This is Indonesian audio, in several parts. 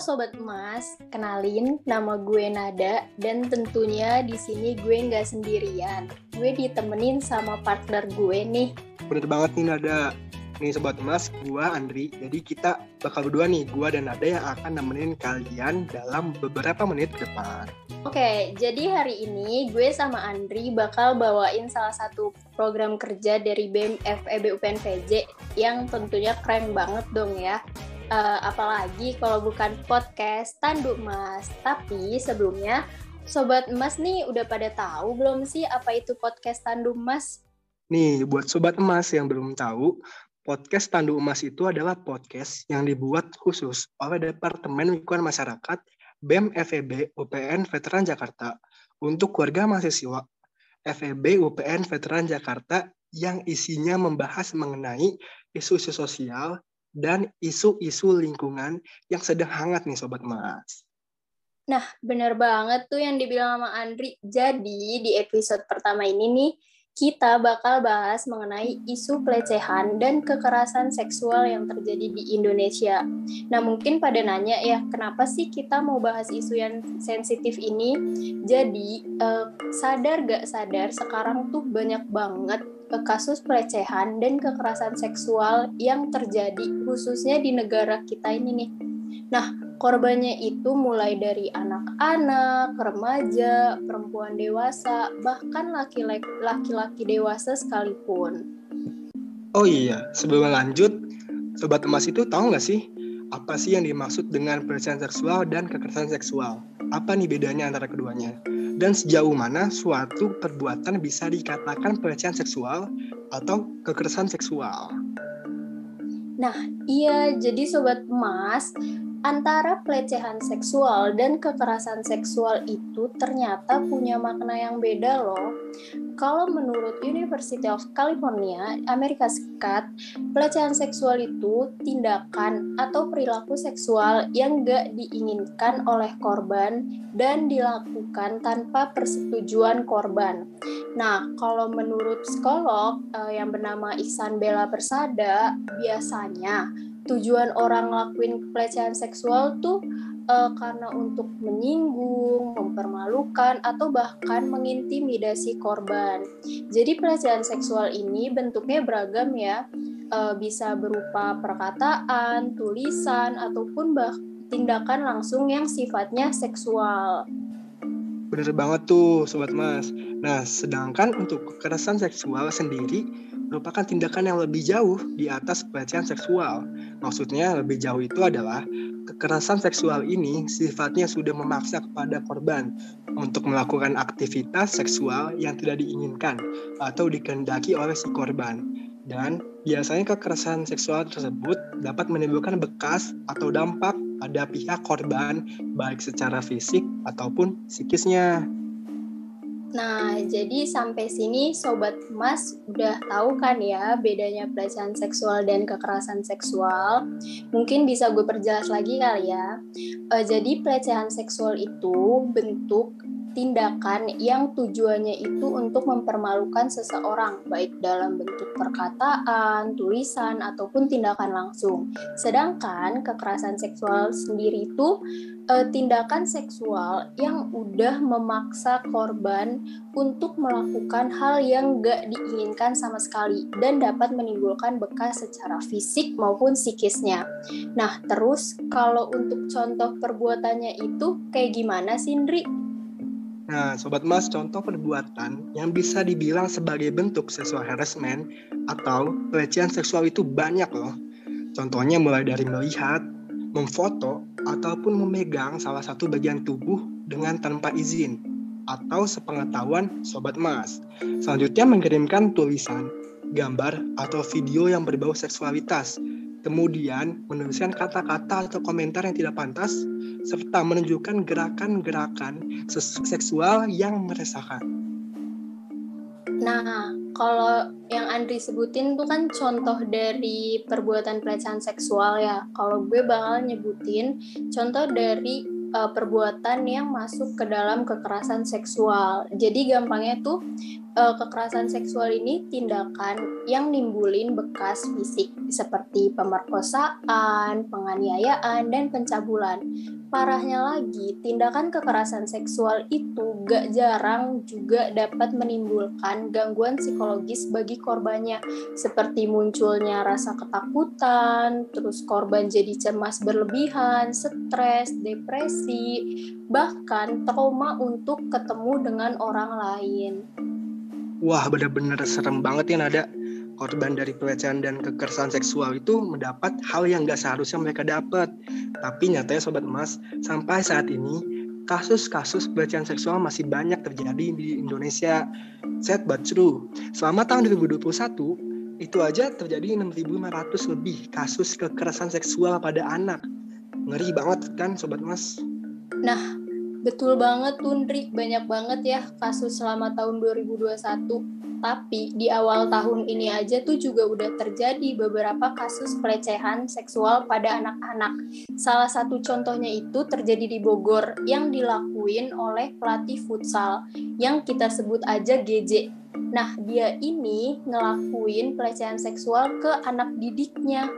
Sobat Emas, kenalin nama gue Nada dan tentunya di sini gue nggak sendirian. Gue ditemenin sama partner gue nih. Bener banget nih Nada. Nih Sobat Emas, gue Andri. Jadi kita bakal berdua nih, gue dan Nada yang akan nemenin kalian dalam beberapa menit ke depan. Oke, jadi hari ini gue sama Andri bakal bawain salah satu program kerja dari BEM FEB UPN VJ yang tentunya keren banget dong ya uh, apalagi kalau bukan podcast Tanduk Mas. Tapi sebelumnya, Sobat Emas nih udah pada tahu belum sih apa itu podcast Tanduk Mas? Nih, buat Sobat Emas yang belum tahu, podcast Tanduk Emas itu adalah podcast yang dibuat khusus oleh Departemen Lingkungan Masyarakat BEM FEB UPN Veteran Jakarta untuk keluarga mahasiswa FEB UPN Veteran Jakarta yang isinya membahas mengenai isu-isu sosial, dan isu-isu lingkungan yang sedang hangat nih Sobat Mas. Nah, benar banget tuh yang dibilang sama Andri. Jadi, di episode pertama ini nih, kita bakal bahas mengenai isu pelecehan dan kekerasan seksual yang terjadi di Indonesia. Nah, mungkin pada nanya ya, kenapa sih kita mau bahas isu yang sensitif ini? Jadi, eh, sadar gak sadar, sekarang tuh banyak banget kasus pelecehan dan kekerasan seksual yang terjadi khususnya di negara kita ini nih. Nah, korbannya itu mulai dari anak-anak, remaja, perempuan dewasa, bahkan laki-laki dewasa sekalipun. Oh iya, sebelum lanjut, Sobat Emas itu tahu nggak sih apa sih yang dimaksud dengan pelecehan seksual dan kekerasan seksual? Apa nih bedanya antara keduanya? dan sejauh mana suatu perbuatan bisa dikatakan pelecehan seksual atau kekerasan seksual. Nah, iya, jadi sobat emas, antara pelecehan seksual dan kekerasan seksual itu ternyata punya makna yang beda loh. Kalau menurut University of California, Amerika Serikat, pelecehan seksual itu tindakan atau perilaku seksual yang gak diinginkan oleh korban dan dilakukan tanpa persetujuan korban. Nah, kalau menurut psikolog eh, yang bernama Iksan Bella Persada, biasanya tujuan orang ngelakuin pelecehan seksual tuh uh, karena untuk menyinggung, mempermalukan, atau bahkan mengintimidasi korban. Jadi pelecehan seksual ini bentuknya beragam ya, uh, bisa berupa perkataan, tulisan, ataupun bah tindakan langsung yang sifatnya seksual. Bener banget tuh, Sobat Mas. Nah, sedangkan untuk kekerasan seksual sendiri merupakan tindakan yang lebih jauh di atas pelecehan seksual. Maksudnya lebih jauh itu adalah kekerasan seksual ini sifatnya sudah memaksa kepada korban untuk melakukan aktivitas seksual yang tidak diinginkan atau dikehendaki oleh si korban. Dan biasanya kekerasan seksual tersebut dapat menimbulkan bekas atau dampak pada pihak korban baik secara fisik ataupun psikisnya. Nah, jadi sampai sini Sobat Emas udah tahu kan ya bedanya pelecehan seksual dan kekerasan seksual. Mungkin bisa gue perjelas lagi kali ya. Uh, jadi pelecehan seksual itu bentuk tindakan yang tujuannya itu untuk mempermalukan seseorang, baik dalam bentuk perkataan, tulisan, ataupun tindakan langsung. Sedangkan kekerasan seksual sendiri itu e, tindakan seksual yang udah memaksa korban untuk melakukan hal yang gak diinginkan sama sekali dan dapat menimbulkan bekas secara fisik maupun psikisnya. Nah, terus kalau untuk contoh perbuatannya itu kayak gimana sih, Indri? Nah, Sobat Mas, contoh perbuatan yang bisa dibilang sebagai bentuk seksual harassment atau pelecehan seksual itu banyak loh. Contohnya mulai dari melihat, memfoto, ataupun memegang salah satu bagian tubuh dengan tanpa izin atau sepengetahuan Sobat Mas. Selanjutnya mengirimkan tulisan, gambar, atau video yang berbau seksualitas. Kemudian menuliskan kata-kata atau komentar yang tidak pantas serta menunjukkan gerakan-gerakan seksual yang meresahkan. Nah, kalau yang Andri sebutin itu kan contoh dari perbuatan pelecehan seksual ya. Kalau gue bakal nyebutin contoh dari uh, perbuatan yang masuk ke dalam kekerasan seksual. Jadi gampangnya tuh uh, kekerasan seksual ini tindakan yang nimbulin bekas fisik seperti pemerkosaan, penganiayaan, dan pencabulan. Parahnya lagi, tindakan kekerasan seksual itu gak jarang juga dapat menimbulkan gangguan psikologis bagi korbannya, seperti munculnya rasa ketakutan, terus korban jadi cemas berlebihan, stres, depresi, bahkan trauma untuk ketemu dengan orang lain. Wah, benar-benar serem banget ya Nada korban dari pelecehan dan kekerasan seksual itu mendapat hal yang gak seharusnya mereka dapat. Tapi nyatanya Sobat Emas, sampai saat ini kasus-kasus pelecehan seksual masih banyak terjadi di Indonesia. Sad but true. Selama tahun 2021, itu aja terjadi 6.500 lebih kasus kekerasan seksual pada anak. Ngeri banget kan Sobat Mas? Nah, betul banget Tundri. Banyak banget ya kasus selama tahun 2021 tapi di awal tahun ini aja tuh juga udah terjadi beberapa kasus pelecehan seksual pada anak-anak. Salah satu contohnya itu terjadi di Bogor yang dilakuin oleh pelatih futsal yang kita sebut aja GJ. Nah, dia ini ngelakuin pelecehan seksual ke anak didiknya.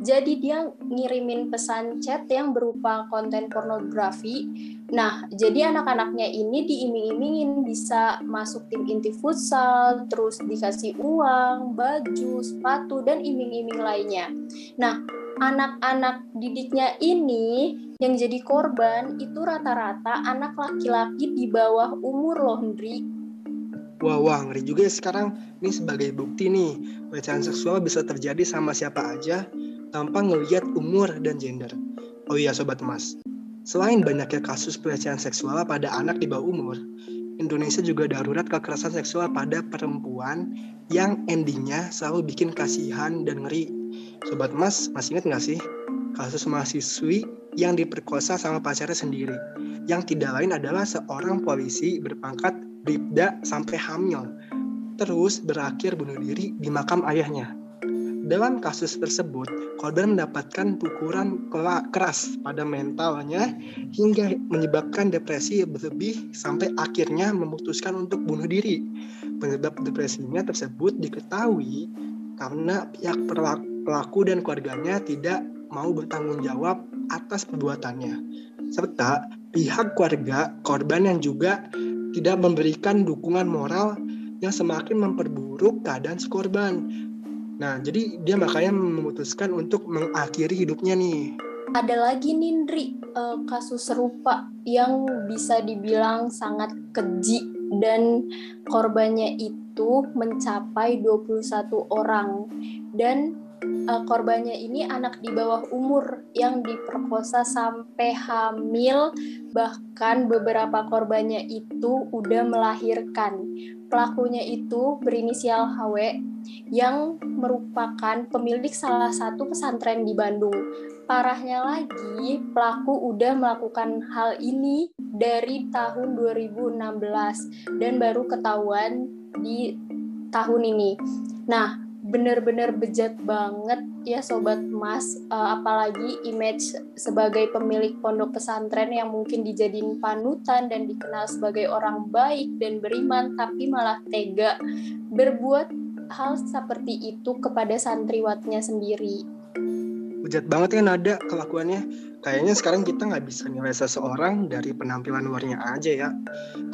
Jadi dia ngirimin pesan chat yang berupa konten pornografi. Nah, jadi anak-anaknya ini diiming-imingin bisa masuk tim inti futsal, terus dikasih uang, baju, sepatu, dan iming-iming lainnya. Nah, anak-anak didiknya ini yang jadi korban itu rata-rata anak laki-laki di bawah umur loh, Hendri. Wah, wah, ngeri juga ya sekarang. Ini sebagai bukti nih, pelecehan seksual bisa terjadi sama siapa aja, tanpa ngelihat umur dan gender. Oh iya Sobat Mas, selain banyaknya kasus pelecehan seksual pada anak di bawah umur, Indonesia juga darurat kekerasan seksual pada perempuan yang endingnya selalu bikin kasihan dan ngeri. Sobat Mas, masih ingat nggak sih kasus mahasiswi yang diperkosa sama pacarnya sendiri? Yang tidak lain adalah seorang polisi berpangkat bribda sampai hamil, terus berakhir bunuh diri di makam ayahnya. Dalam kasus tersebut, korban mendapatkan pukulan keras pada mentalnya hingga menyebabkan depresi berlebih sampai akhirnya memutuskan untuk bunuh diri. Penyebab depresinya tersebut diketahui karena pihak pelaku dan keluarganya tidak mau bertanggung jawab atas perbuatannya. Serta pihak keluarga korban yang juga tidak memberikan dukungan moral yang semakin memperburuk keadaan si korban Nah, jadi dia makanya memutuskan untuk mengakhiri hidupnya nih. Ada lagi Nindri uh, kasus serupa yang bisa dibilang sangat keji dan korbannya itu mencapai 21 orang dan uh, korbannya ini anak di bawah umur yang diperkosa sampai hamil bahkan beberapa korbannya itu udah melahirkan pelakunya itu berinisial HW yang merupakan pemilik salah satu pesantren di Bandung. Parahnya lagi, pelaku udah melakukan hal ini dari tahun 2016 dan baru ketahuan di tahun ini. Nah, bener-bener bejat banget ya sobat emas uh, apalagi image sebagai pemilik pondok pesantren yang mungkin dijadiin panutan dan dikenal sebagai orang baik dan beriman tapi malah tega berbuat hal seperti itu kepada santriwatnya sendiri. Bejat banget kan ada kelakuannya. Kayaknya sekarang kita nggak bisa nilai seseorang dari penampilan luarnya aja ya.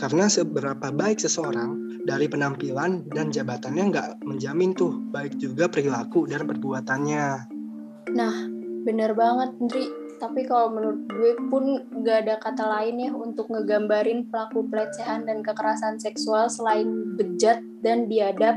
Karena seberapa baik seseorang dari penampilan dan jabatannya nggak menjamin tuh baik juga perilaku dan perbuatannya. Nah, bener banget, Ndri. Tapi kalau menurut gue pun nggak ada kata lain ya untuk ngegambarin pelaku pelecehan dan kekerasan seksual selain bejat dan biadab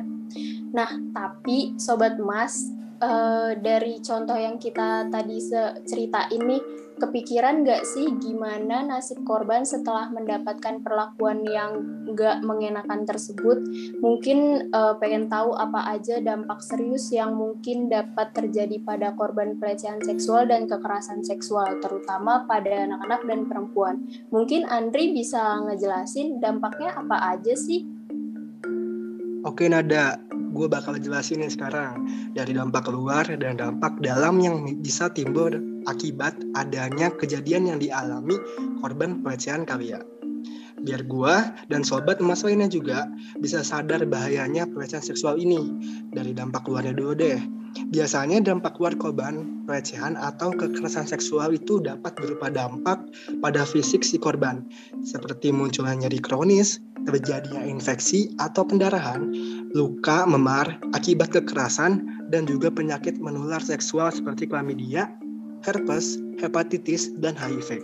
Nah, tapi sobat emas uh, dari contoh yang kita tadi cerita ini kepikiran nggak sih gimana nasib korban setelah mendapatkan perlakuan yang nggak mengenakan tersebut? Mungkin uh, pengen tahu apa aja dampak serius yang mungkin dapat terjadi pada korban pelecehan seksual dan kekerasan seksual, terutama pada anak-anak dan perempuan. Mungkin Andri bisa ngejelasin dampaknya apa aja sih? Oke Nada, gue bakal jelasin nih sekarang dari dampak luar dan dampak dalam yang bisa timbul akibat adanya kejadian yang dialami korban pelecehan kali ya. biar gua dan sobat emas lainnya juga bisa sadar bahayanya pelecehan seksual ini. Dari dampak luarnya dulu deh. Biasanya dampak luar korban pelecehan atau kekerasan seksual itu dapat berupa dampak pada fisik si korban, seperti munculnya nyeri kronis, terjadinya infeksi atau pendarahan, luka memar akibat kekerasan, dan juga penyakit menular seksual seperti klamidia, herpes, hepatitis, dan HIV.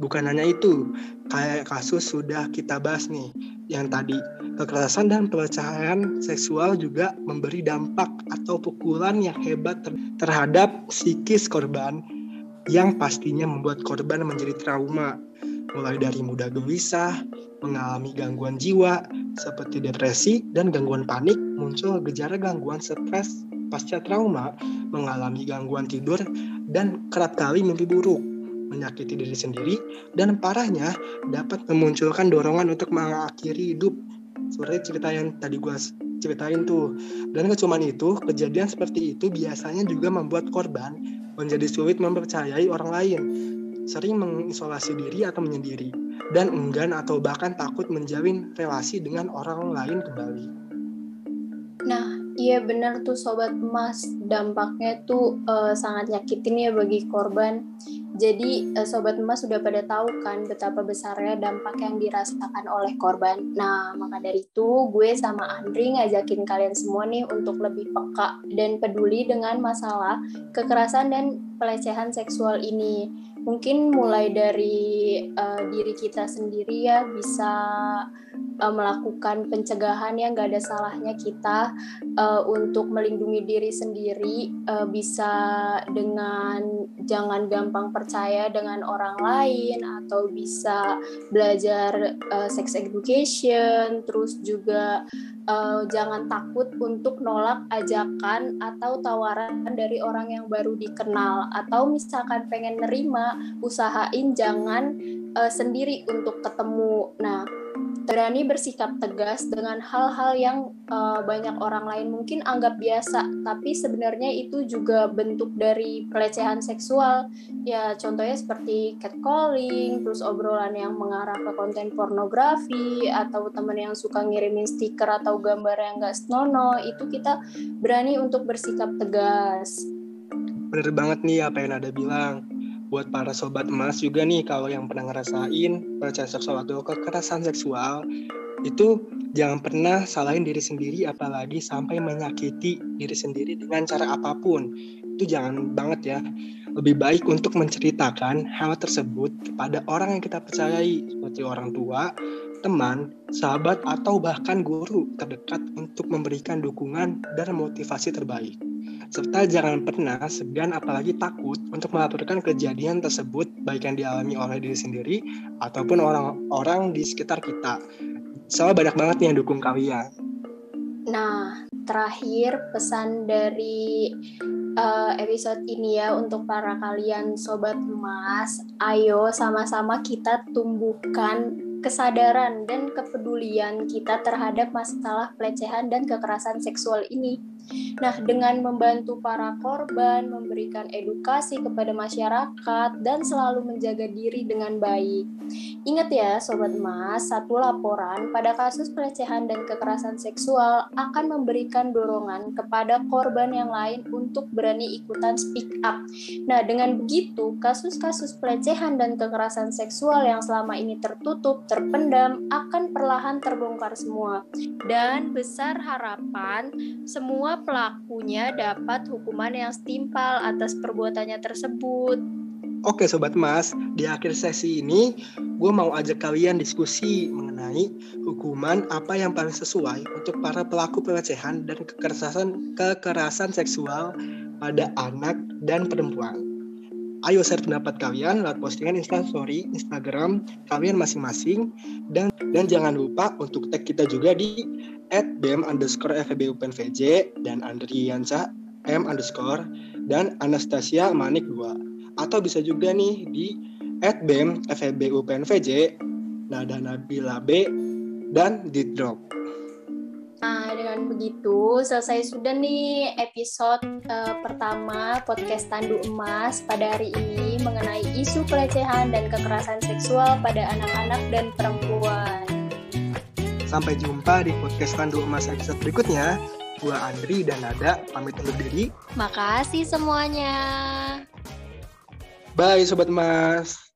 Bukan hanya itu, kayak kasus sudah kita bahas nih, yang tadi kekerasan dan pelecehan seksual juga memberi dampak atau pukulan yang hebat ter terhadap psikis korban yang pastinya membuat korban menjadi trauma, mulai dari mudah gelisah, mengalami gangguan jiwa seperti depresi dan gangguan panik, muncul gejala gangguan stres pasca trauma, mengalami gangguan tidur, dan kerap kali mimpi buruk menyakiti diri sendiri, dan parahnya dapat memunculkan dorongan untuk mengakhiri hidup. Seperti cerita yang tadi gue ceritain tuh. Dan gak cuma itu, kejadian seperti itu biasanya juga membuat korban menjadi sulit mempercayai orang lain, sering mengisolasi diri atau menyendiri, dan enggan atau bahkan takut menjalin relasi dengan orang lain kembali. Nah, iya benar tuh sobat emas, dampaknya tuh uh, sangat nyakitin ya bagi korban. Jadi uh, sobat emas sudah pada tahu kan betapa besarnya dampak yang dirasakan oleh korban. Nah, maka dari itu gue sama Andri ngajakin kalian semua nih untuk lebih peka dan peduli dengan masalah kekerasan dan pelecehan seksual ini. Mungkin mulai dari uh, diri kita sendiri ya bisa uh, melakukan pencegahan yang gak ada salahnya kita uh, untuk melindungi diri sendiri uh, bisa dengan jangan gampang percaya dengan orang lain atau bisa belajar uh, sex education terus juga uh, jangan takut untuk nolak ajakan atau tawaran dari orang yang baru dikenal. Atau misalkan pengen nerima usahain jangan uh, sendiri untuk ketemu. Nah berani bersikap tegas dengan hal-hal yang uh, banyak orang lain mungkin anggap biasa, tapi sebenarnya itu juga bentuk dari pelecehan seksual. Ya, contohnya seperti catcalling, terus obrolan yang mengarah ke konten pornografi, atau teman yang suka ngirimin stiker atau gambar yang gak senonoh, itu kita berani untuk bersikap tegas. Bener banget nih apa yang ada bilang buat para sobat emas juga nih kalau yang pernah ngerasain pelecehan seksual atau kekerasan seksual itu jangan pernah salahin diri sendiri apalagi sampai menyakiti diri sendiri dengan cara apa pun. Itu jangan banget ya. Lebih baik untuk menceritakan hal tersebut kepada orang yang kita percayai seperti orang tua teman, sahabat, atau bahkan guru terdekat untuk memberikan dukungan dan motivasi terbaik serta jangan pernah segan apalagi takut untuk melaporkan kejadian tersebut baik yang dialami oleh diri sendiri ataupun orang-orang di sekitar kita. Soalnya banyak banget nih yang dukung kalian. Nah, terakhir pesan dari uh, episode ini ya untuk para kalian sobat emas, ayo sama-sama kita tumbuhkan kesadaran dan kepedulian kita terhadap masalah pelecehan dan kekerasan seksual ini. Nah, dengan membantu para korban, memberikan edukasi kepada masyarakat, dan selalu menjaga diri dengan baik. Ingat ya, Sobat Emas, satu laporan pada kasus pelecehan dan kekerasan seksual akan memberikan dorongan kepada korban yang lain untuk berani ikutan speak up. Nah, dengan begitu, kasus-kasus pelecehan dan kekerasan seksual yang selama ini tertutup, terpendam, akan perlahan terbongkar semua. Dan besar harapan semua pelakunya dapat hukuman yang setimpal atas perbuatannya tersebut. Oke Sobat Mas, di akhir sesi ini gue mau ajak kalian diskusi mengenai hukuman apa yang paling sesuai untuk para pelaku pelecehan dan kekerasan kekerasan seksual pada anak dan perempuan. Ayo share pendapat kalian lewat postingan instastory Instagram kalian masing-masing dan dan jangan lupa untuk tag kita juga di at bm underscore fbupnvj dan Andriansa m underscore dan Anastasia Manik 2 atau bisa juga nih di at bm fbupnvj Nada Nabila B dan Didrop. Nah, dengan begitu, selesai sudah nih episode uh, pertama podcast Tandu Emas pada hari ini mengenai isu pelecehan dan kekerasan seksual pada anak-anak dan perempuan. Sampai jumpa di podcast Tandu Emas episode berikutnya. Gua Andri dan Nada pamit undur diri. Makasih semuanya. Bye Sobat Emas.